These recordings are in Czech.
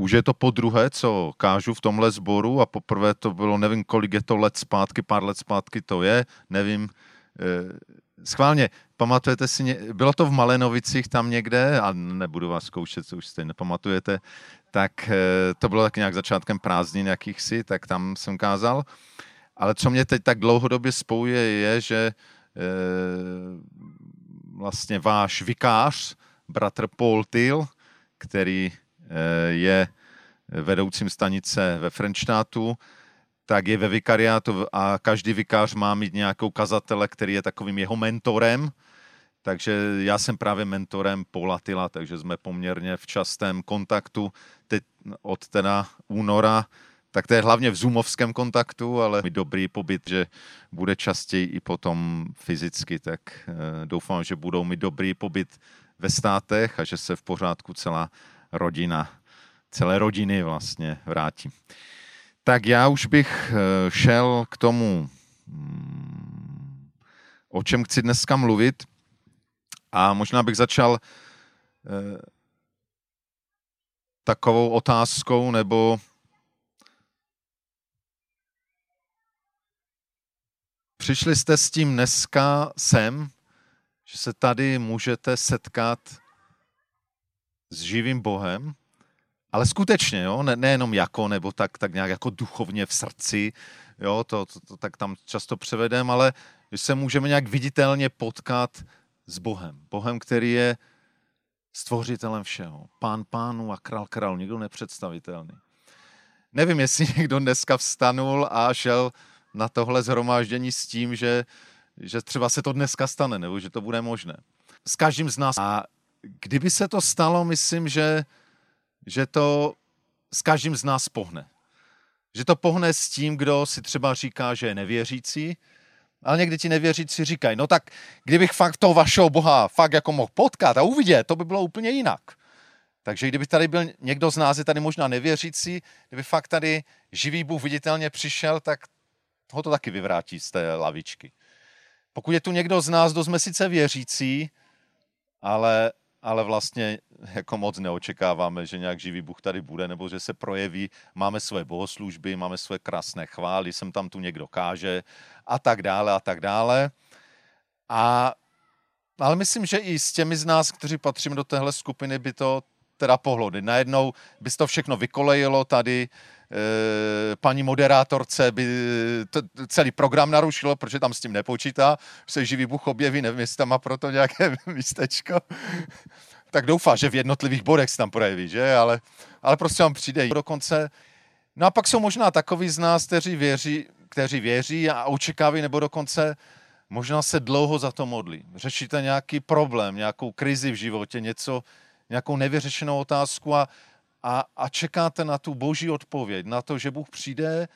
už je to po druhé, co kážu v tomhle sboru a poprvé to bylo, nevím, kolik je to let zpátky, pár let zpátky to je, nevím. Eh, schválně, pamatujete si, bylo to v Malenovicích tam někde, a nebudu vás zkoušet, co už jste nepamatujete, tak eh, to bylo tak nějak začátkem prázdnin jakýchsi, tak tam jsem kázal. Ale co mě teď tak dlouhodobě spojuje, je, že eh, vlastně váš vikář, bratr Paul Till, který je vedoucím stanice ve Frenštátu, tak je ve vikariátu a každý vikář má mít nějakou kazatele, který je takovým jeho mentorem, takže já jsem právě mentorem Polatila, takže jsme poměrně v častém kontaktu. Teď od teda února, tak to je hlavně v zoomovském kontaktu, ale mi dobrý pobyt, že bude častěji i potom fyzicky, tak eh, doufám, že budou mi dobrý pobyt ve státech a že se v pořádku celá rodina, celé rodiny vlastně vrátí. Tak já už bych eh, šel k tomu, mm, o čem chci dneska mluvit a možná bych začal eh, takovou otázkou nebo Přišli jste s tím dneska sem, že se tady můžete setkat s živým Bohem, ale skutečně, jo, ne, nejenom jako, nebo tak, tak nějak jako duchovně v srdci, jo, to, to, to tak tam často převedem, ale že se můžeme nějak viditelně potkat s Bohem. Bohem, který je stvořitelem všeho. Pán pánu a král král, někdo nepředstavitelný. Nevím, jestli někdo dneska vstanul a šel na tohle zhromáždění s tím, že, že třeba se to dneska stane, nebo že to bude možné. S každým z nás. A kdyby se to stalo, myslím, že, že to s každým z nás pohne. Že to pohne s tím, kdo si třeba říká, že je nevěřící, ale někdy ti nevěřící říkají, no tak kdybych fakt toho vašeho Boha fakt jako mohl potkat a uvidět, to by bylo úplně jinak. Takže kdyby tady byl někdo z nás, je tady možná nevěřící, kdyby fakt tady živý Bůh viditelně přišel, tak ho to taky vyvrátí z té lavičky. Pokud je tu někdo z nás, kdo jsme sice věřící, ale ale vlastně jako moc neočekáváme, že nějak živý Bůh tady bude, nebo že se projeví. Máme své bohoslužby, máme své krásné chvály, sem tam tu někdo káže a tak dále a tak dále. A, ale myslím, že i s těmi z nás, kteří patříme do téhle skupiny, by to teda pohlo. Najednou by to všechno vykolejilo tady, Eh, paní moderátorce by celý program narušilo, protože tam s tím nepočítá, se živý Bůh objeví, nevím, jestli tam má proto nějaké místečko. tak doufá, že v jednotlivých bodech se tam projeví, že? Ale, ale prostě vám přijde dokonce. No a pak jsou možná takový z nás, kteří věří, kteří věří a očekávají, nebo dokonce možná se dlouho za to modlí. Řešíte nějaký problém, nějakou krizi v životě, něco, nějakou nevyřešenou otázku a a, a čekáte na tu boží odpověď, na to, že Bůh přijde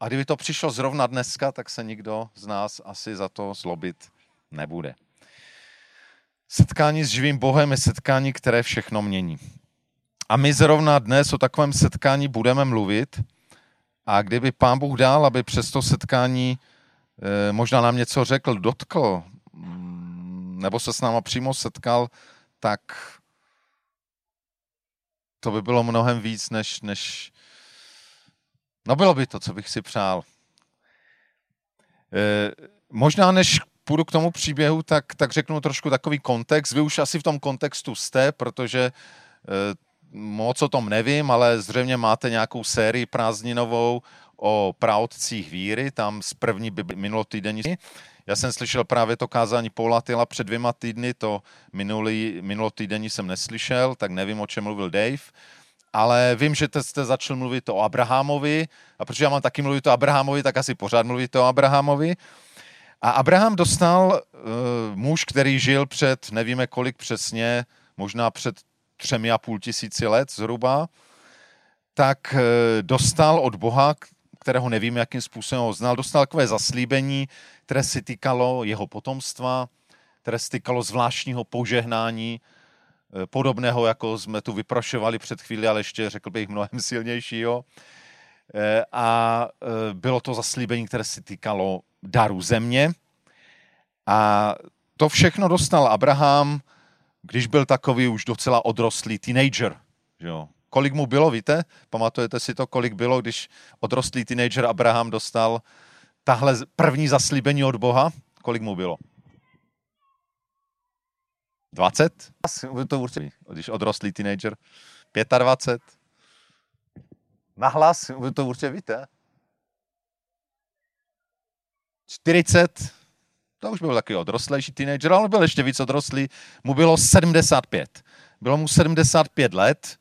a kdyby to přišlo zrovna dneska, tak se nikdo z nás asi za to zlobit nebude. Setkání s živým Bohem je setkání, které všechno mění. A my zrovna dnes o takovém setkání budeme mluvit a kdyby pán Bůh dal, aby přes to setkání e, možná nám něco řekl, dotkl, mm, nebo se s náma přímo setkal, tak to by bylo mnohem víc, než, než... No bylo by to, co bych si přál. E, možná než půjdu k tomu příběhu, tak, tak řeknu trošku takový kontext. Vy už asi v tom kontextu jste, protože e, moc o tom nevím, ale zřejmě máte nějakou sérii prázdninovou o praotcích víry, tam z první by minulotýdenní. Já jsem slyšel právě to kázání Paula Tyla před dvěma týdny, to minulý, minulotýdenní jsem neslyšel, tak nevím, o čem mluvil Dave, ale vím, že jste začal mluvit o Abrahamovi a protože já mám taky mluvit o Abrahamovi, tak asi pořád mluvit o Abrahamovi. A Abraham dostal uh, muž, který žil před, nevíme kolik přesně, možná před třemi a půl tisíci let zhruba, tak uh, dostal od Boha, kterého nevím, jakým způsobem ho znal, dostal takové zaslíbení, které se týkalo jeho potomstva, které se týkalo zvláštního požehnání, eh, podobného, jako jsme tu vyprošovali před chvíli, ale ještě řekl bych mnohem silnějšího. Eh, a eh, bylo to zaslíbení, které se týkalo daru země. A to všechno dostal Abraham, když byl takový už docela odrostlý teenager, že jo, kolik mu bylo, víte? Pamatujete si to, kolik bylo, když odrostlý teenager Abraham dostal tahle první zaslíbení od Boha? Kolik mu bylo? 20? To určitě, když odrostlý teenager. 25? Nahlas, to určitě víte. 40? To už byl taky odrostlejší teenager, ale on byl ještě víc odrostlý. Mu bylo 75. Bylo mu 75 let.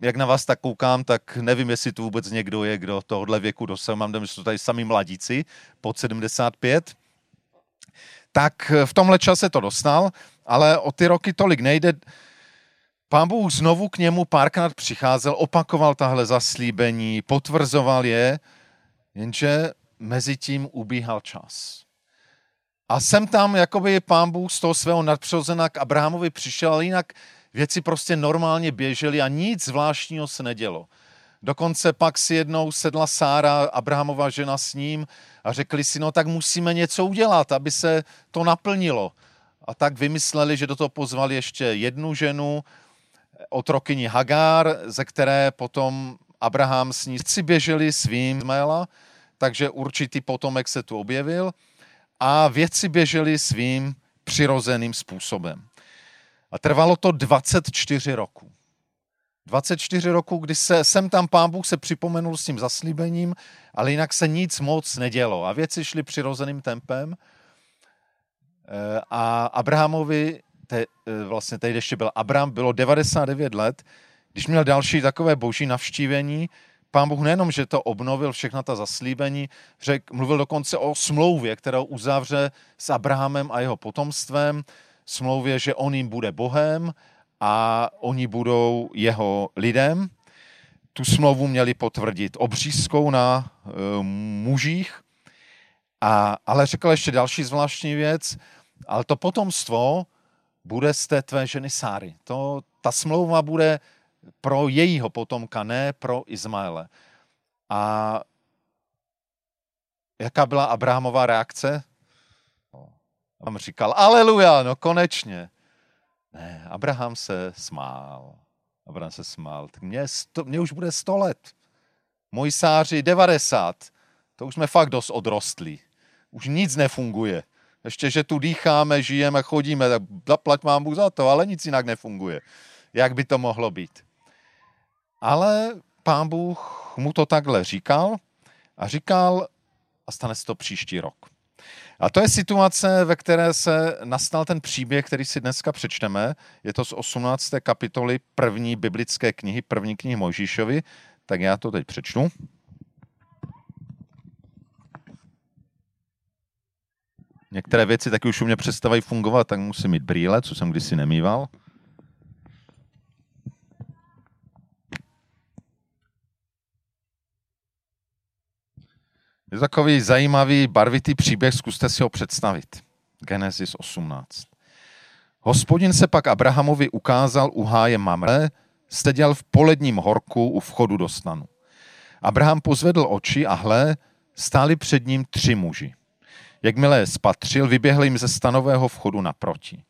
Jak na vás tak koukám, tak nevím, jestli tu vůbec někdo je, kdo tohohle věku dosahuje. Mám že jsou tady sami mladíci pod 75. Tak v tomhle čase to dostal, ale o ty roky tolik nejde. Pán Bůh znovu k němu párkrát přicházel, opakoval tahle zaslíbení, potvrzoval je, jenže mezi tím ubíhal čas. A jsem tam, jakoby pán Bůh z toho svého nadpřirozena k Abrahamovi přišel, ale jinak věci prostě normálně běžely a nic zvláštního se nedělo. Dokonce pak si jednou sedla Sára, Abrahamova žena s ním a řekli si, no tak musíme něco udělat, aby se to naplnilo. A tak vymysleli, že do toho pozvali ještě jednu ženu, otrokyni Hagar, ze které potom Abraham s ní běželi svým Izmaela, takže určitý potomek se tu objevil a věci běžely svým přirozeným způsobem. A trvalo to 24 roku. 24 roku, kdy se sem tam pán Bůh se připomenul s tím zaslíbením, ale jinak se nic moc nedělo a věci šly přirozeným tempem. Eh, a Abrahamovi, te, eh, vlastně teď ještě byl Abraham, bylo 99 let, když měl další takové boží navštívení, pán Bůh nejenom, že to obnovil všechna ta zaslíbení, řek, mluvil dokonce o smlouvě, kterou uzavře s Abrahamem a jeho potomstvem, smlouvě, že on jim bude Bohem a oni budou jeho lidem. Tu smlouvu měli potvrdit obřízkou na e, mužích, a, ale řekl ještě další zvláštní věc, ale to potomstvo bude z té tvé ženy Sáry. To, ta smlouva bude pro jejího potomka, ne pro Izmaele. A jaká byla Abrahamová reakce? On říkal, aleluja, no konečně. Ne, Abraham se smál. Abraham se smál. Mě, sto, mě už bude 100 let. Moji sáři 90. To už jsme fakt dost odrostlí. Už nic nefunguje. Ještě, že tu dýcháme, žijeme, chodíme, tak zaplať mám Bůh za to, ale nic jinak nefunguje. Jak by to mohlo být? Ale pán Bůh mu to takhle říkal a říkal, a stane se to příští rok. A to je situace, ve které se nastal ten příběh, který si dneska přečteme. Je to z 18. kapitoly první biblické knihy, první knihy Mojžíšovi. Tak já to teď přečtu. Některé věci taky už u mě přestávají fungovat, tak musím mít brýle, co jsem kdysi nemýval. Je takový zajímavý, barvitý příběh, zkuste si ho představit. Genesis 18. Hospodin se pak Abrahamovi ukázal u háje Mamre, seděl v poledním horku u vchodu do stanu. Abraham pozvedl oči a hle, stáli před ním tři muži. Jakmile je spatřil, vyběhl jim ze stanového vchodu naproti.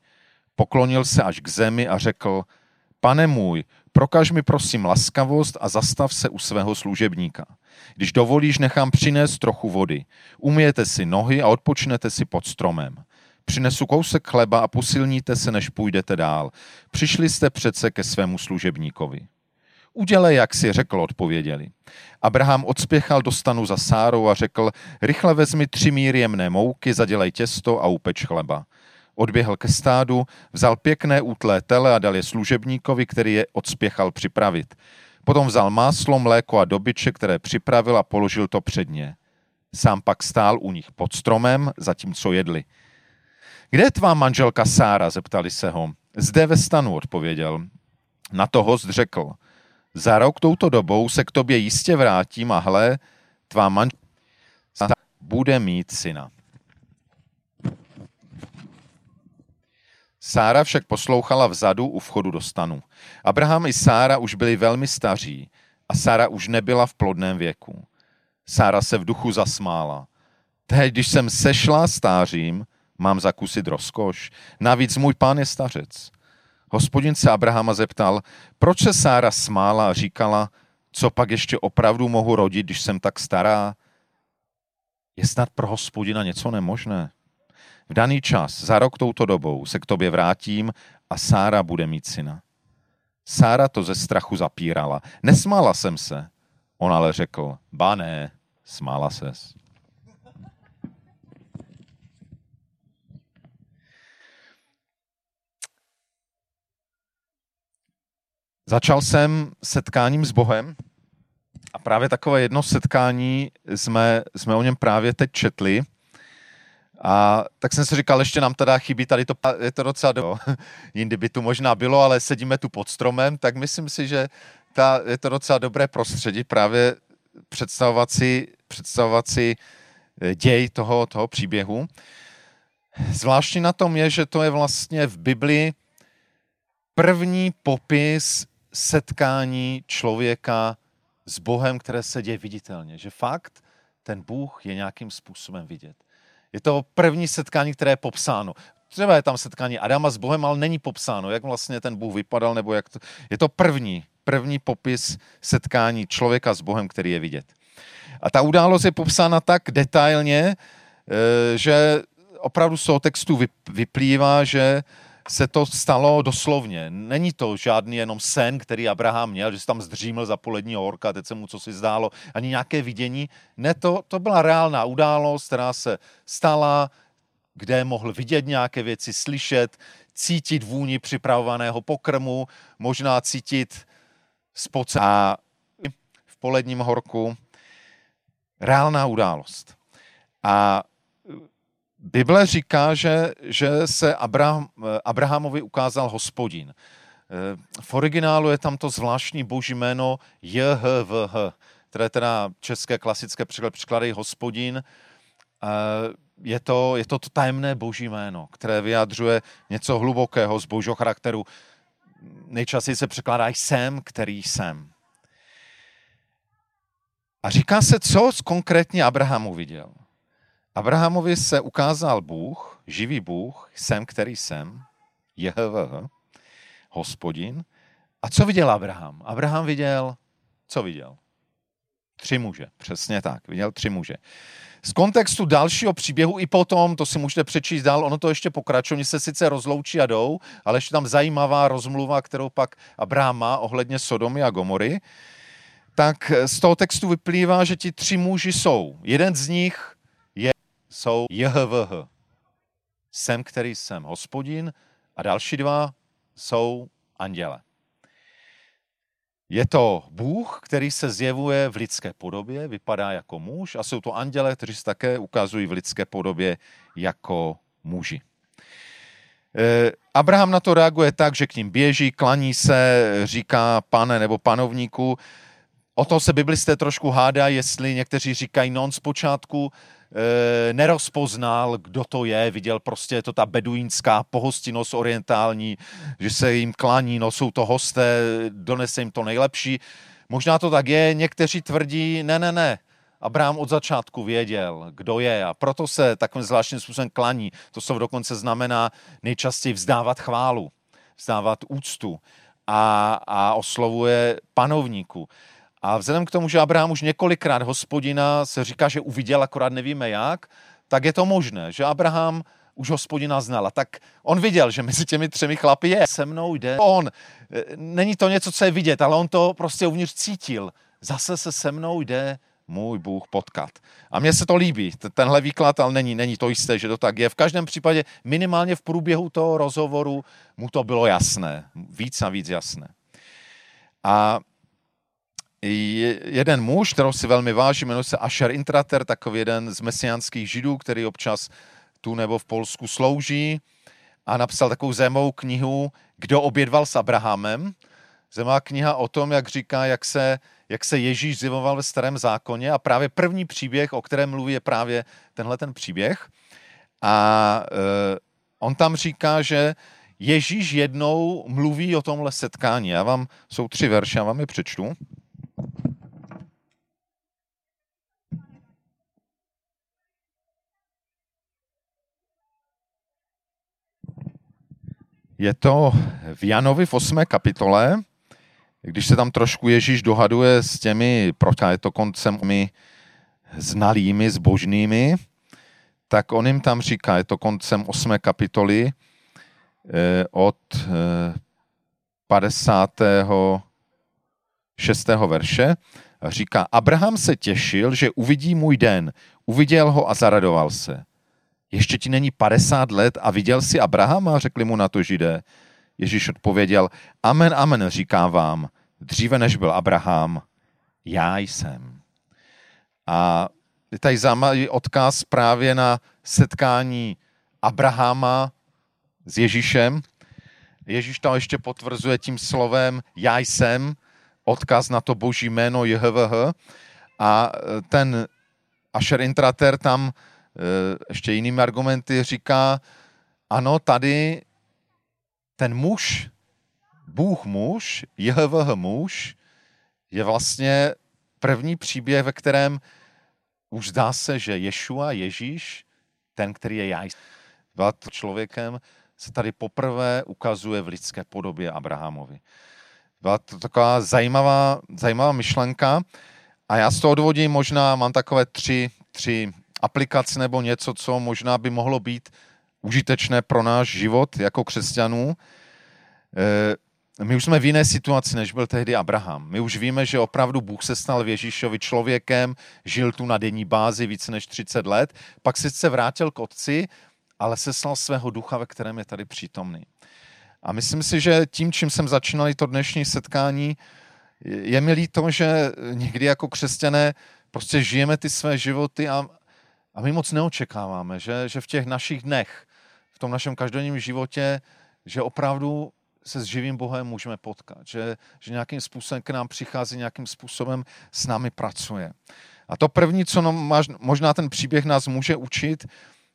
Poklonil se až k zemi a řekl, pane můj, prokaž mi prosím laskavost a zastav se u svého služebníka. Když dovolíš, nechám přinést trochu vody. Umijete si nohy a odpočnete si pod stromem. Přinesu kousek chleba a posilníte se, než půjdete dál. Přišli jste přece ke svému služebníkovi. Udělej, jak si řekl, odpověděli. Abraham odspěchal do stanu za Sárou a řekl, rychle vezmi tři míry jemné mouky, zadělej těsto a upeč chleba. Odběhl ke stádu, vzal pěkné útlé tele a dal je služebníkovi, který je odspěchal připravit. Potom vzal máslo, mléko a dobyče, které připravil a položil to před ně. Sám pak stál u nich pod stromem, zatímco jedli. Kde je tvá manželka Sára? zeptali se ho. Zde ve stanu, odpověděl. Na to host řekl. Za rok touto dobou se k tobě jistě vrátím a hle, tvá manželka bude mít syna. Sára však poslouchala vzadu u vchodu do stanu. Abraham i Sára už byli velmi staří a Sára už nebyla v plodném věku. Sára se v duchu zasmála. Teď, když jsem sešla stářím, mám zakusit rozkoš. Navíc můj pán je stařec. Hospodin se Abrahama zeptal, proč se Sára smála a říkala, co pak ještě opravdu mohu rodit, když jsem tak stará? Je snad pro hospodina něco nemožné? V daný čas, za rok touto dobou, se k tobě vrátím a Sára bude mít syna. Sára to ze strachu zapírala. Nesmála jsem se. On ale řekl, ba ne, smála ses. Začal jsem setkáním s Bohem a právě takové jedno setkání jsme, jsme o něm právě teď četli. A tak jsem si říkal, ještě nám teda chybí tady to, je to docela do. Jindy by tu možná bylo, ale sedíme tu pod stromem, tak myslím si, že ta, je to docela dobré prostředí právě představovat si, představovat si eh, děj toho, toho příběhu. Zvláštní na tom je, že to je vlastně v Biblii první popis setkání člověka s Bohem, které se děje viditelně. Že fakt ten Bůh je nějakým způsobem vidět. Je to první setkání, které je popsáno. Třeba je tam setkání Adama s Bohem, ale není popsáno, jak vlastně ten Bůh vypadal, nebo jak to... Je to první, první popis setkání člověka s Bohem, který je vidět. A ta událost je popsána tak detailně, eh, že opravdu z toho textu vyplývá, že se to stalo doslovně. Není to žádný jenom sen, který Abraham měl, že se tam zdřímil za polední horka, teď se mu co si zdálo, ani nějaké vidění. Ne, to, to byla reálná událost, která se stala, kde mohl vidět nějaké věci, slyšet, cítit vůni připravovaného pokrmu, možná cítit spoce a v poledním horku. Reálná událost. A Bible říká, že, že se Abraham, Abrahamovi ukázal hospodin. V originálu je tam to zvláštní boží jméno JHVH, které teda české klasické překlady hospodin. Je to, je to to tajemné boží jméno, které vyjadřuje něco hlubokého z božího charakteru. Nejčastěji se překládá jsem, který jsem. A říká se, co konkrétně Abrahamu viděl. Abrahamovi se ukázal Bůh, živý Bůh, jsem, který jsem, JHVH, hospodin. A co viděl Abraham? Abraham viděl, co viděl? Tři muže, přesně tak, viděl tři muže. Z kontextu dalšího příběhu i potom, to si můžete přečíst dál, ono to ještě pokračuje, oni se sice rozloučí a jdou, ale ještě tam zajímavá rozmluva, kterou pak Abraham má ohledně Sodomy a Gomory, tak z toho textu vyplývá, že ti tři muži jsou. Jeden z nich jsou JHVH. Jsem, který jsem hospodin a další dva jsou anděle. Je to Bůh, který se zjevuje v lidské podobě, vypadá jako muž a jsou to anděle, kteří se také ukazují v lidské podobě jako muži. E, Abraham na to reaguje tak, že k ním běží, klaní se, říká pane nebo panovníku. O to se biblisté trošku hádá, jestli někteří říkají, non zpočátku e, nerozpoznal, kdo to je, viděl prostě to ta beduínská pohostinnost orientální, že se jim klání, no jsou to hosté, donese jim to nejlepší. Možná to tak je, někteří tvrdí, ne, ne, ne, Abraham od začátku věděl, kdo je a proto se takovým zvláštním způsobem klaní. To se dokonce znamená nejčastěji vzdávat chválu, vzdávat úctu a, a oslovuje panovníku. A vzhledem k tomu, že Abraham už několikrát hospodina se říká, že uviděl, akorát nevíme jak, tak je to možné, že Abraham už hospodina znal. A tak on viděl, že mezi těmi třemi chlapy je. Se mnou jde on. Není to něco, co je vidět, ale on to prostě uvnitř cítil. Zase se se mnou jde můj Bůh potkat. A mně se to líbí, tenhle výklad, ale není, není to jisté, že to tak je. V každém případě minimálně v průběhu toho rozhovoru mu to bylo jasné, víc a víc jasné. A jeden muž, kterou si velmi vážím, jmenuje se Asher Intrater, takový jeden z mesiánských židů, který občas tu nebo v Polsku slouží a napsal takovou zemou knihu Kdo obědval s Abrahamem. Zemá kniha o tom, jak říká, jak se, jak se Ježíš zjevoval ve starém zákoně a právě první příběh, o kterém mluví, je právě tenhle ten příběh. A e, on tam říká, že Ježíš jednou mluví o tomhle setkání. Já vám, jsou tři verše, já vám je přečtu. Je to v Janovi v 8. kapitole, když se tam trošku Ježíš dohaduje s těmi, proč je to koncem my znalými, zbožnými, tak on jim tam říká, je to koncem 8. kapitoly eh, od 56. Eh, verše, říká, Abraham se těšil, že uvidí můj den, uviděl ho a zaradoval se. Ještě ti není 50 let a viděl jsi Abrahama, řekli mu na to židé. Ježíš odpověděl, amen, amen, říkám vám, dříve než byl Abraham, já jsem. A je tady zajímavý odkaz právě na setkání Abrahama s Ježíšem. Ježíš tam ještě potvrzuje tím slovem já jsem, odkaz na to boží jméno JHVH. A ten Asher Intrater tam ještě jinými argumenty říká, ano, tady ten muž, Bůh muž, JHVH muž, je vlastně první příběh, ve kterém už zdá se, že Ješua, Ježíš, ten, který je já, byl člověkem, se tady poprvé ukazuje v lidské podobě Abrahamovi. Byla to taková zajímavá, zajímavá myšlenka a já z toho odvodím možná, mám takové tři, tři aplikaci nebo něco, co možná by mohlo být užitečné pro náš život jako křesťanů. Eh, my už jsme v jiné situaci, než byl tehdy Abraham. My už víme, že opravdu Bůh se stal v Ježíšovi člověkem, žil tu na denní bázi více než 30 let, pak sice vrátil k otci, ale seslal svého ducha, ve kterém je tady přítomný. A myslím si, že tím, čím jsem začínal to dnešní setkání, je mi líto, že někdy jako křesťané prostě žijeme ty své životy a, a my moc neočekáváme, že, že v těch našich dnech, v tom našem každodenním životě, že opravdu se s živým Bohem můžeme potkat, že, že nějakým způsobem k nám přichází, nějakým způsobem s námi pracuje. A to první, co no, možná ten příběh nás může učit,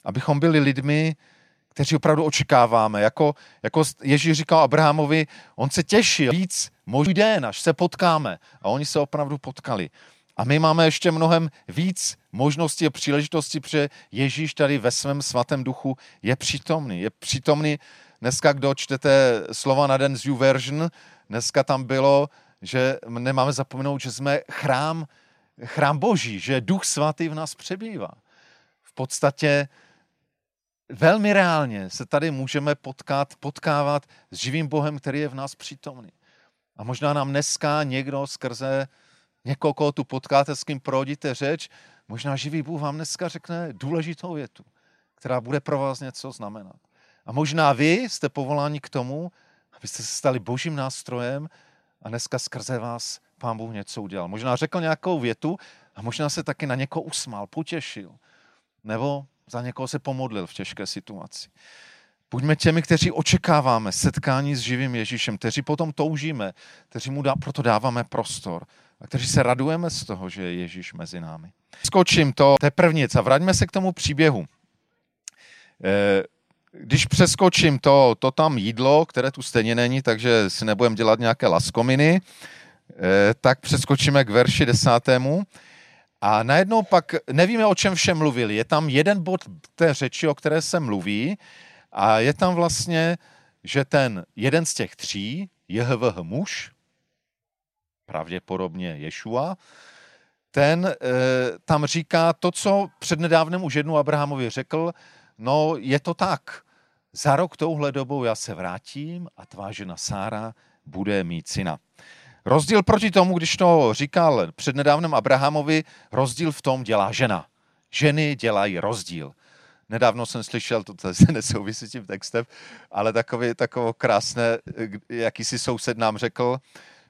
abychom byli lidmi, kteří opravdu očekáváme. Jako, jako Ježíš říkal Abrahamovi, on se těšil víc možný den, až se potkáme. A oni se opravdu potkali. A my máme ještě mnohem víc možností a příležitostí, protože Ježíš tady ve svém svatém duchu je přítomný. Je přítomný, dneska, kdo čtete slova na den z YouVersion, dneska tam bylo, že nemáme zapomenout, že jsme chrám, chrám boží, že duch svatý v nás přebývá. V podstatě velmi reálně se tady můžeme potkat, potkávat s živým Bohem, který je v nás přítomný. A možná nám dneska někdo skrze někoho, koho tu potkáte, s kým prohodíte řeč, možná živý Bůh vám dneska řekne důležitou větu, která bude pro vás něco znamenat. A možná vy jste povoláni k tomu, abyste se stali božím nástrojem a dneska skrze vás pán Bůh něco udělal. Možná řekl nějakou větu a možná se taky na někoho usmál, potěšil. Nebo za někoho se pomodlil v těžké situaci. Buďme těmi, kteří očekáváme setkání s živým Ježíšem, kteří potom toužíme, kteří mu dá, proto dáváme prostor a kteří se radujeme z toho, že je Ježíš mezi námi. Skočím to, to je a vraťme se k tomu příběhu. Eh, když přeskočím to, to tam jídlo, které tu stejně není, takže si nebudeme dělat nějaké laskominy, eh, tak přeskočíme k verši desátému. A najednou pak nevíme, o čem všem mluvili. Je tam jeden bod té řeči, o které se mluví, a je tam vlastně, že ten jeden z těch tří, JHVH muž, pravděpodobně Ješua, ten e, tam říká to, co přednedávnem už jednou Abrahamovi řekl, no je to tak, za rok touhle dobou já se vrátím a tvá žena Sára bude mít syna. Rozdíl proti tomu, když to říkal přednedávnem Abrahamovi, rozdíl v tom dělá žena. Ženy dělají rozdíl. Nedávno jsem slyšel, to se nesouvisí s tím textem, ale takové, takové krásné, jakýsi soused nám řekl,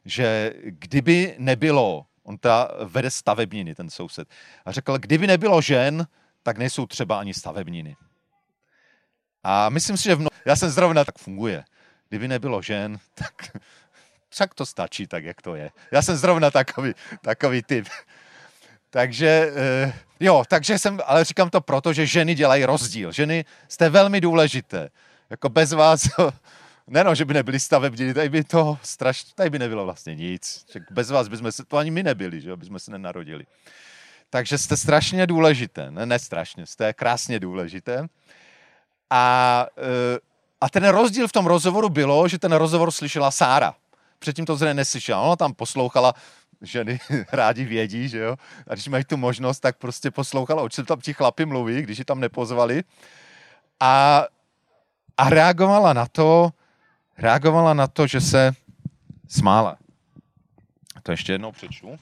že kdyby nebylo, on ta vede stavebniny, ten soused, a řekl, kdyby nebylo žen, tak nejsou třeba ani stavebniny. A myslím si, že mno... já jsem zrovna tak funguje. Kdyby nebylo žen, tak však to stačí tak, jak to je. Já jsem zrovna takový, takový typ. Takže eh, jo, takže jsem, ale říkám to proto, že ženy dělají rozdíl. Ženy jste velmi důležité. Jako bez vás Neno, že by nebyli stavební, tady by to strašně, tady by nebylo vlastně nic. Bez vás bychom se, to ani my nebyli, že by jsme se nenarodili. Takže jste strašně důležité, ne, ne strašně, jste krásně důležité. A, eh, a ten rozdíl v tom rozhovoru bylo, že ten rozhovor slyšela Sára. Předtím to zřejmě neslyšela. Ona tam poslouchala, ženy rádi vědí, že jo. A když mají tu možnost, tak prostě poslouchala, o čem tam ti chlapi mluví, když ji tam nepozvali. A, a reagovala na to, reagovala na to, že se smála. To ještě jednou přečtu.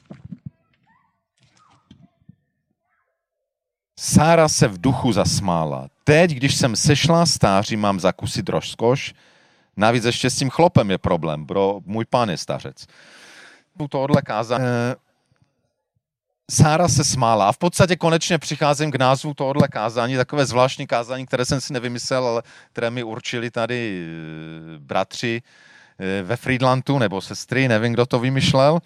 Sára se v duchu zasmála. Teď, když jsem sešla stáří, mám zakusit rozkoš. Navíc ještě s tím chlopem je problém, bro, můj pán je stařec. Tohle kázání. Sára se smála a v podstatě konečně přicházím k názvu tohohle kázání, takové zvláštní kázání, které jsem si nevymyslel, ale které mi určili tady eh, bratři eh, ve Friedlandu nebo sestry, nevím, kdo to vymyšlel.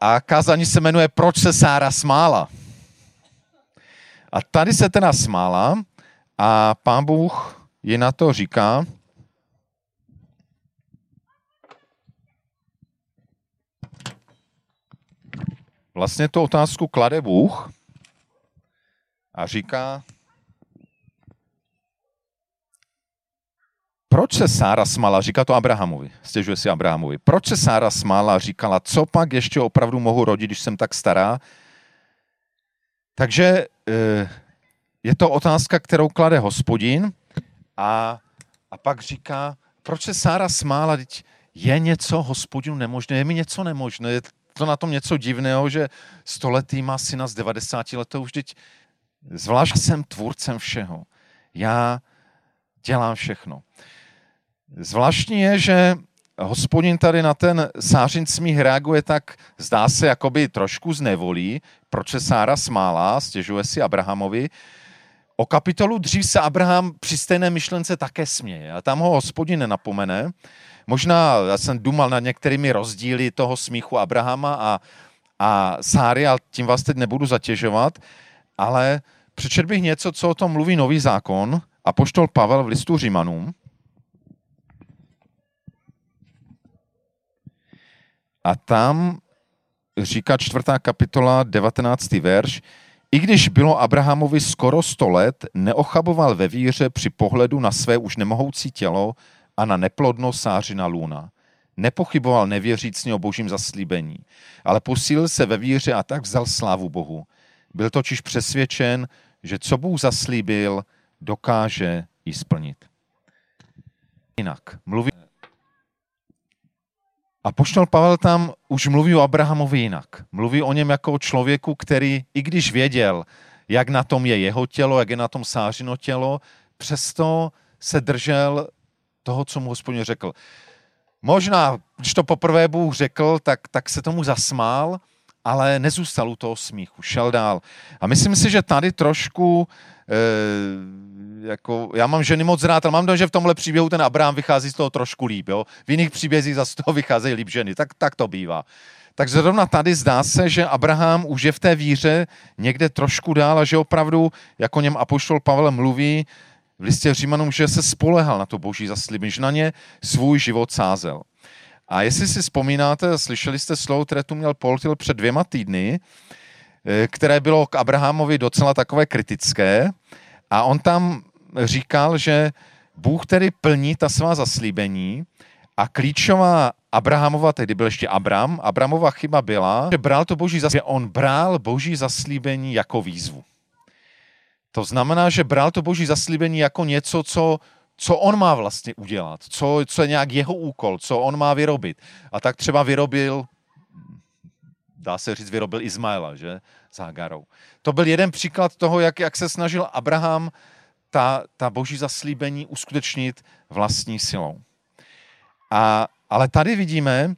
A kázání se jmenuje Proč se Sára smála. A tady se teda smála a pán Bůh ji na to říká, vlastně tu otázku klade Bůh a říká, proč se Sára smála, říká to Abrahamovi, stěžuje si Abrahamovi, proč se Sára smála říkala, co pak ještě opravdu mohu rodit, když jsem tak stará, takže eh, je to otázka, kterou klade hospodin a, a pak říká, proč se Sára smála, teď je něco hospodinu nemožné, je mi něco nemožné, to na tom něco divného, že stoletý má syna z 90 letou, vždyť zvlášť jsem tvůrcem všeho. Já dělám všechno. Zvláštní je, že hospodin tady na ten sářin smích reaguje tak, zdá se, jakoby trošku znevolí, proč se Sára smála, stěžuje si Abrahamovi. O kapitolu dřív se Abraham při stejné myšlence také směje a tam ho hospodin nenapomene. Možná já jsem dumal nad některými rozdíly toho smíchu Abrahama a, a Sáry, ale tím vás teď nebudu zatěžovat, ale přečet bych něco, co o tom mluví nový zákon a poštol Pavel v listu Římanům. A tam říká čtvrtá kapitola, 19. verš, i když bylo Abrahamovi skoro 100 let, neochaboval ve víře při pohledu na své už nemohoucí tělo a na neplodnost sářina luna. Nepochyboval nevěřícně o božím zaslíbení, ale posílil se ve víře a tak vzal slávu Bohu. Byl totiž přesvědčen, že co Bůh zaslíbil, dokáže i splnit. Jinak mluví a poštol Pavel tam už mluví o Abrahamovi jinak. Mluví o něm jako o člověku, který, i když věděl, jak na tom je jeho tělo, jak je na tom sářino tělo, přesto se držel toho, co mu hospodin řekl. Možná, když to poprvé Bůh řekl, tak, tak se tomu zasmál, ale nezůstal u toho smíchu, šel dál. A myslím si, že tady trošku, e, jako, já mám ženy moc rád, ale mám to, že v tomhle příběhu ten Abraham vychází z toho trošku líp. Jo? V jiných příbězích zase z toho vycházejí líp ženy, tak, tak to bývá. Tak zrovna tady zdá se, že Abraham už je v té víře někde trošku dál a že opravdu, jako něm Apoštol Pavel mluví, v listě Římanům, že se spolehal na to boží zaslíbení, že na ně svůj život sázel. A jestli si vzpomínáte, slyšeli jste slovo, které tu měl Poltil před dvěma týdny, eh, které bylo k Abrahamovi docela takové kritické. A on tam říkal, že Bůh tedy plní ta svá zaslíbení a klíčová Abrahamova, tedy byl ještě Abram, Abramova chyba byla, že bral to boží zaslíbení, on bral boží zaslíbení jako výzvu. To znamená, že bral to boží zaslíbení jako něco, co, co on má vlastně udělat, co, co je nějak jeho úkol, co on má vyrobit. A tak třeba vyrobil, dá se říct, vyrobil Izmaela, že, s Hagarou. To byl jeden příklad toho, jak, jak se snažil Abraham ta, ta boží zaslíbení uskutečnit vlastní silou. A, ale tady vidíme,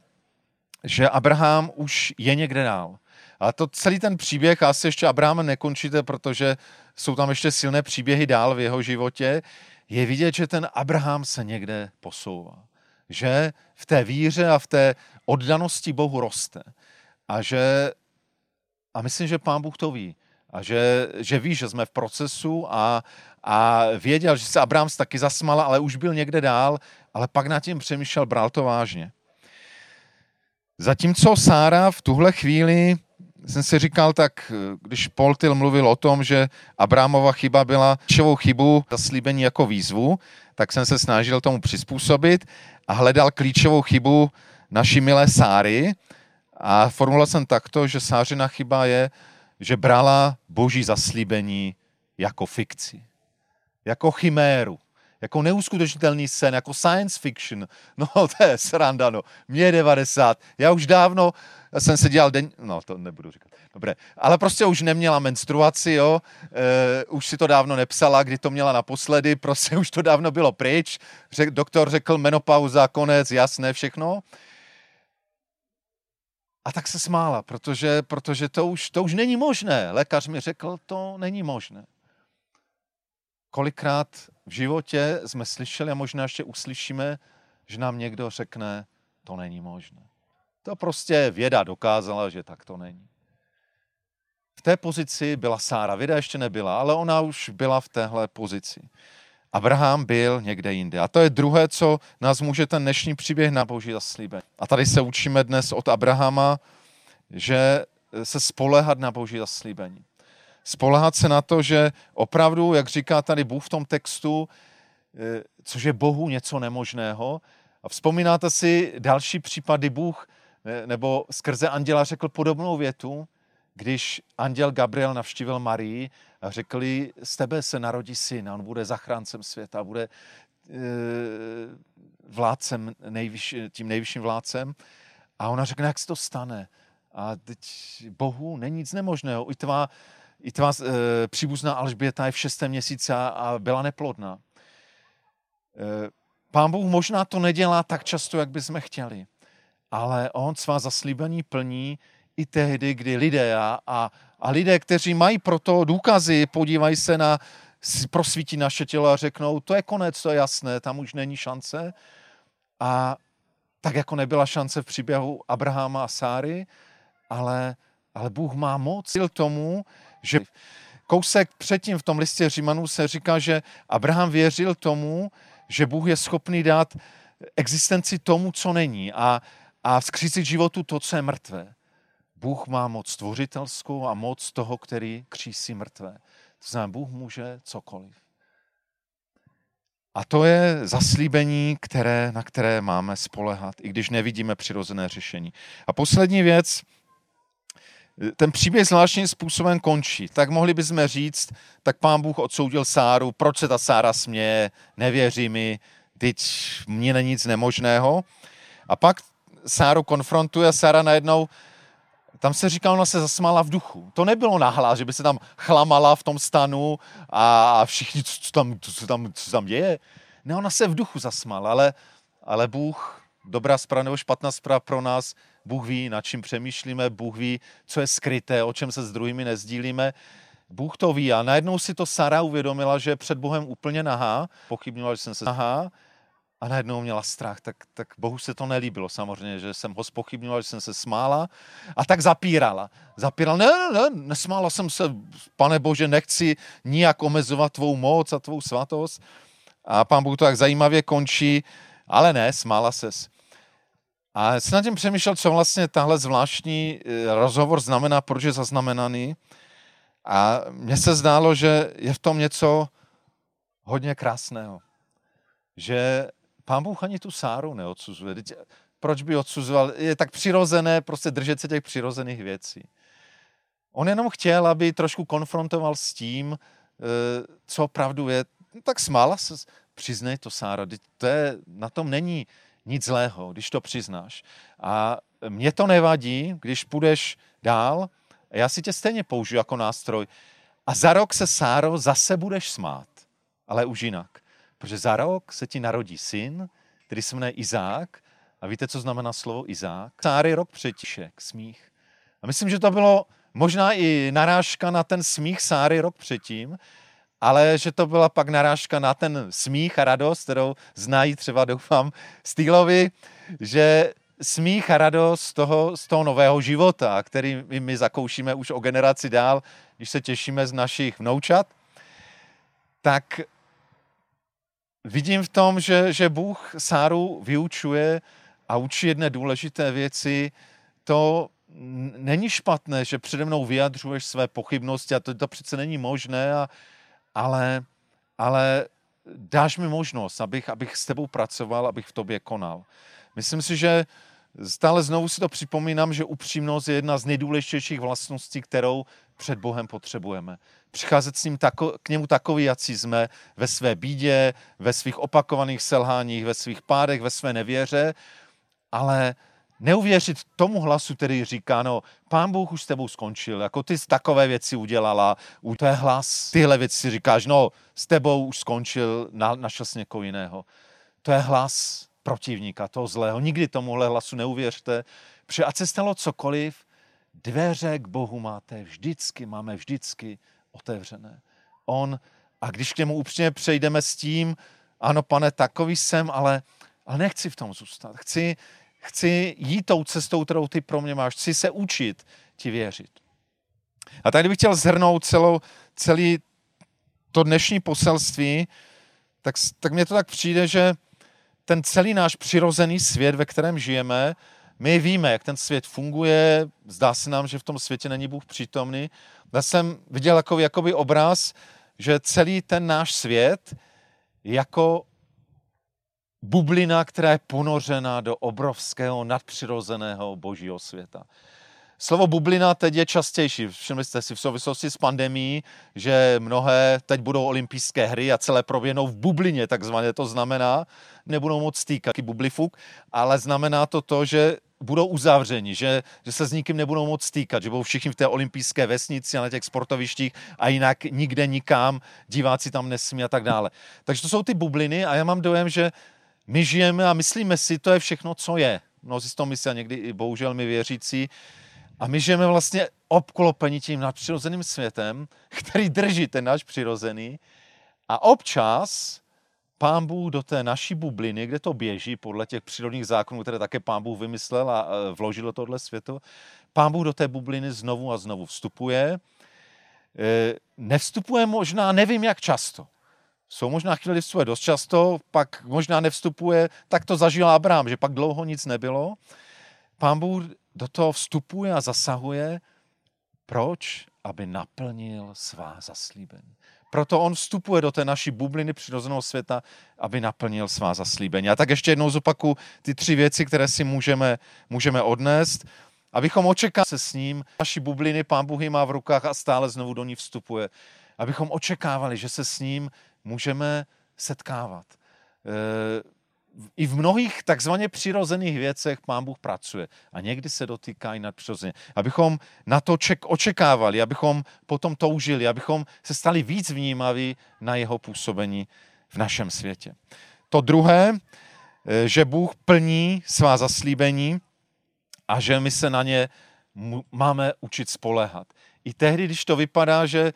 že Abraham už je někde dál. Ale to celý ten příběh, asi ještě Abraham nekončíte, protože jsou tam ještě silné příběhy dál v jeho životě, je vidět, že ten Abraham se někde posouvá. Že v té víře a v té oddanosti Bohu roste. A že, a myslím, že pán Bůh to ví. A že, že ví, že jsme v procesu a, a věděl, že se Abraham taky zasmala, ale už byl někde dál, ale pak nad tím přemýšlel, bral to vážně. Zatímco Sára v tuhle chvíli jsem si říkal, tak když Poltil mluvil o tom, že Abrámova chyba byla čovou chybu zaslíbení jako výzvu, tak jsem se snažil tomu přizpůsobit a hledal klíčovou chybu naší milé Sáry a formuloval jsem takto, že Sářina chyba je, že brala boží zaslíbení jako fikci, jako chiméru, jako neuskutečnitelný sen, jako science fiction. No to je sranda, no. Mě je 90, já už dávno jsem se dělal den... No to nebudu říkat. Dobré, ale prostě už neměla menstruaci, jo, e, už si to dávno nepsala, kdy to měla naposledy, prostě už to dávno bylo pryč. Řek, doktor řekl menopauza, konec, jasné, všechno. A tak se smála, protože, protože to, už, to už není možné. Lékař mi řekl, to není možné. Kolikrát v životě jsme slyšeli a možná ještě uslyšíme, že nám někdo řekne, to není možné. To prostě věda dokázala, že tak to není. V té pozici byla Sára, věda ještě nebyla, ale ona už byla v téhle pozici. Abraham byl někde jinde. A to je druhé, co nás může ten dnešní příběh na boží zaslíbení. A tady se učíme dnes od Abrahama, že se spolehat na boží zaslíbení. Spolehat se na to, že opravdu, jak říká tady Bůh v tom textu, eh, což je Bohu něco nemožného. A vzpomínáte si další případy Bůh nebo skrze anděla řekl podobnou větu, když anděl Gabriel navštívil Marii a řekli, z tebe se narodí syn a on bude zachráncem světa, bude e, vládcem, nejvyš, tím nejvyšším vládcem. A ona řekne, jak se to stane. A teď Bohu není nic nemožného. I tvá, i tvá e, příbuzná Alžběta je v šestém měsíci a, a byla neplodná. E, pán Bůh možná to nedělá tak často, jak bychom chtěli, ale on svá zaslíbení plní i tehdy, kdy lidé a, a, a lidé, kteří mají proto důkazy, podívají se na, prosvítí naše tělo a řeknou, to je konec, to je jasné, tam už není šance. A tak jako nebyla šance v příběhu Abrahama a Sáry, ale, ale Bůh má moc k tomu, že kousek předtím v tom listě Římanů se říká, že Abraham věřil tomu, že Bůh je schopný dát existenci tomu, co není a, a vzkřísit životu to, co je mrtvé. Bůh má moc stvořitelskou a moc toho, který křísí mrtvé. To znamená, Bůh může cokoliv. A to je zaslíbení, které, na které máme spolehat, i když nevidíme přirozené řešení. A poslední věc, ten příběh zvláštním způsobem končí. Tak mohli bychom říct, tak pán Bůh odsoudil Sáru, proč se ta Sára směje, nevěří mi, teď mně není nic nemožného. A pak Sáru konfrontuje Sára najednou tam se říká, ona se zasmála v duchu. To nebylo nahlas, že by se tam chlamala v tom stanu a všichni, co, co, tam, co, tam, co tam děje. Ne, ona se v duchu zasmála, ale, ale Bůh, dobrá zpráva nebo špatná zpráva pro nás, Bůh ví, nad čím přemýšlíme, Bůh ví, co je skryté, o čem se s druhými nezdílíme. Bůh to ví a najednou si to Sara uvědomila, že je před Bohem úplně nahá, pochybňovala, že jsem se nahá a najednou měla strach, tak, tak Bohu se to nelíbilo samozřejmě, že jsem ho spochybňoval, že jsem se smála a tak zapírala. Zapírala, ne, ne, ne, nesmála jsem se, pane Bože, nechci nijak omezovat tvou moc a tvou svatost. A pán Bůh to tak zajímavě končí, ale ne, smála ses. A jsem nad tím přemýšlel, co vlastně tahle zvláštní eh, rozhovor znamená, proč je zaznamenaný. A mně se zdálo, že je v tom něco hodně krásného. Že pán Bůh ani tu Sáru neodsuzuje. Proč by odsuzoval? Je tak přirozené prostě držet se těch přirozených věcí. On jenom chtěl, aby trošku konfrontoval s tím, eh, co opravdu je. No tak smála se, přiznej to, Sára, to je, na tom není nic zlého, když to přiznáš. A mě to nevadí, když půjdeš dál, já si tě stejně použiju jako nástroj. A za rok se, Sáro, zase budeš smát, ale už jinak. Protože za rok se ti narodí syn, který se jmenuje Izák. A víte, co znamená slovo Izák? Sáry rok předtišek, smích. A myslím, že to bylo možná i narážka na ten smích Sáry rok předtím, ale že to byla pak narážka na ten smích a radost, kterou znají třeba, doufám, Stýlovi, že smích a radost z toho, z toho nového života, který my zakoušíme už o generaci dál, když se těšíme z našich vnoučat, tak vidím v tom, že, že Bůh Sáru vyučuje a učí jedné důležité věci, to není špatné, že přede mnou vyjadřuješ své pochybnosti a to, to přece není možné, a, ale, ale dáš mi možnost, abych, abych s tebou pracoval, abych v tobě konal. Myslím si, že stále znovu si to připomínám, že upřímnost je jedna z nejdůležitějších vlastností, kterou před Bohem potřebujeme. Přicházet s ním tako, k němu takový, jací jsme ve své bídě, ve svých opakovaných selháních, ve svých pádech, ve své nevěře, ale neuvěřit tomu hlasu, který říká, no, pán Bůh už s tebou skončil, jako ty takové věci udělala, u je hlas, tyhle věci říkáš, no, s tebou už skončil, na, našel jsi někoho jiného. To je hlas protivníka, toho zlého. Nikdy tomuhle hlasu neuvěřte, protože ať se stalo cokoliv, dveře k Bohu máte vždycky, máme vždycky otevřené. On, a když k němu upřímně přejdeme s tím, ano, pane, takový jsem, ale, ale nechci v tom zůstat. Chci, chci jít tou cestou, kterou ty pro mě máš. Chci se učit ti věřit. A tady bych chtěl zhrnout celou, celý to dnešní poselství, tak, tak mně to tak přijde, že ten celý náš přirozený svět, ve kterém žijeme, my víme, jak ten svět funguje, zdá se nám, že v tom světě není Bůh přítomný. Já jsem viděl jako, jakoby obraz, že celý ten náš svět jako bublina, která je ponořena do obrovského nadpřirozeného božího světa. Slovo bublina teď je častější. Všimli jste si v souvislosti s pandemí, že mnohé teď budou olympijské hry a celé proběhnou v bublině, takzvaně to znamená, nebudou moc stýkat bublifuk, ale znamená to to, že budou uzavřeni, že, že se s nikým nebudou moc stýkat, že budou všichni v té olympijské vesnici a na těch sportovištích a jinak nikde nikam, diváci tam nesmí a tak dále. Takže to jsou ty bubliny a já mám dojem, že my žijeme a myslíme si, to je všechno, co je. Mnozí z toho myslí a někdy i bohužel my věřící. A my žijeme vlastně obklopení tím nadpřirozeným světem, který drží ten náš přirozený. A občas pán Bůh do té naší bubliny, kde to běží podle těch přírodních zákonů, které také pán Bůh vymyslel a vložil do tohle světu, pán Bůh do té bubliny znovu a znovu vstupuje. E, nevstupuje možná, nevím jak často. Jsou možná chvíli vstupuje dost často, pak možná nevstupuje, tak to zažil Abraham, že pak dlouho nic nebylo. Pán Bůh do toho vstupuje a zasahuje. Proč? Aby naplnil svá zaslíbení. Proto on vstupuje do té naší bubliny přirozeného světa, aby naplnil svá zaslíbení. A tak ještě jednou zopaku ty tři věci, které si můžeme, můžeme odnést. Abychom očekávali se s ním, naší bubliny pán Bůh má v rukách a stále znovu do ní vstupuje. Abychom očekávali, že se s ním můžeme setkávat. E, i v mnohých takzvaně přirozených věcech pán Bůh pracuje. A někdy se dotýká i nadpřirozeně. Abychom na to ček, očekávali, abychom potom toužili, abychom se stali víc vnímaví na jeho působení v našem světě. To druhé, eh, že Bůh plní svá zaslíbení a že my se na ně máme učit spolehat. I tehdy, když to vypadá, že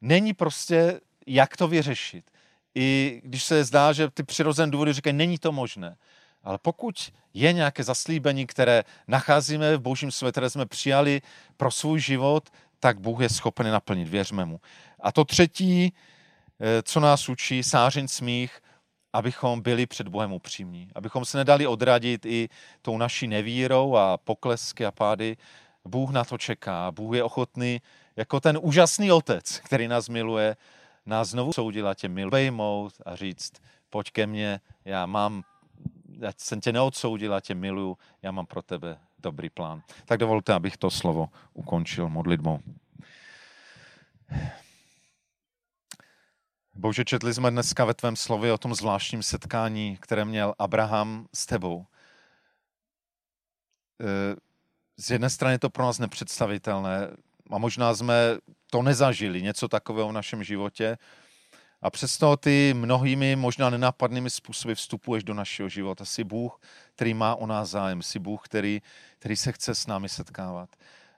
není prostě jak to vyřešit i když se zdá, že ty přirozené důvody říkají, není to možné. Ale pokud je nějaké zaslíbení, které nacházíme v božím světě, které jsme přijali pro svůj život, tak Bůh je schopen naplnit, věřme mu. A to třetí, eh, co nás učí, sářin smích, abychom byli před Bohem upřímní. Abychom se nedali odradit i tou naší nevírou a poklesky a pády. Bůh na to čeká. Bůh je ochotný jako ten úžasný otec, který nás miluje, nás znovu soudil a tě milujmout a říct, pojď ke mně, já mám, já jsem tě neodsoudil a tě miluju, já mám pro tebe dobrý plán. Tak dovolte, abych to slovo ukončil modlitbou. Bože, četli jsme dneska ve tvém slově o tom zvláštním setkání, které měl Abraham s tebou. E, z jedné strany je to pro nás nepředstavitelné a možná jsme to nezažili, něco takového v našem životě. A přesto ty mnohými, možná nenápadnými způsoby vstupuješ do našeho života. Jsi Bůh, který má o nás zájem. Jsi Bůh, který, který se chce s námi setkávat.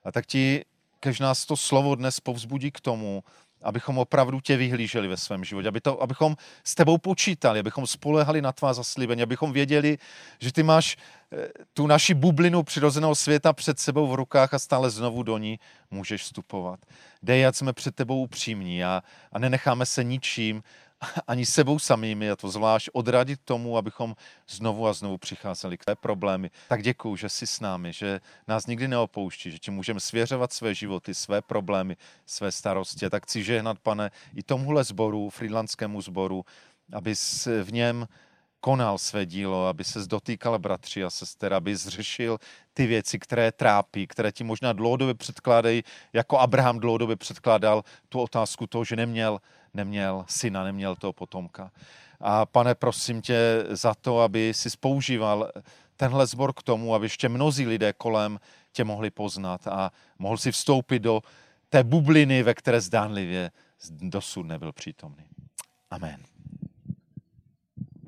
A tak ti, kež nás to slovo dnes povzbudí k tomu, abychom opravdu tě vyhlíželi ve svém životě, aby to, abychom s tebou počítali, abychom spolehali na tvá zaslíbení, abychom věděli, že ty máš eh, tu naši bublinu přirozeného světa před sebou v rukách a stále znovu do ní můžeš vstupovat. Dej, jsme před tebou upřímní a, a nenecháme se ničím ani sebou samými, a to zvlášť odradit tomu, abychom znovu a znovu přicházeli k té problémy. Tak děkuju, že jsi s námi, že nás nikdy neopouští, že ti můžeme svěřovat své životy, své problémy, své starosti. Tak chci žehnat, pane, i tomuhle sboru, friedlandskému sboru, aby v něm konal své dílo, aby se dotýkal bratři a sester, aby zřešil ty věci, které trápí, které ti možná dlouhodobě předkládají, jako Abraham dlouhodobě předkládal tu otázku toho, že neměl, neměl syna, neměl toho potomka. A pane, prosím tě za to, aby si používal tenhle zbor k tomu, aby ještě mnozí lidé kolem tě mohli poznat a mohl si vstoupit do té bubliny, ve které zdánlivě dosud nebyl přítomný. Amen.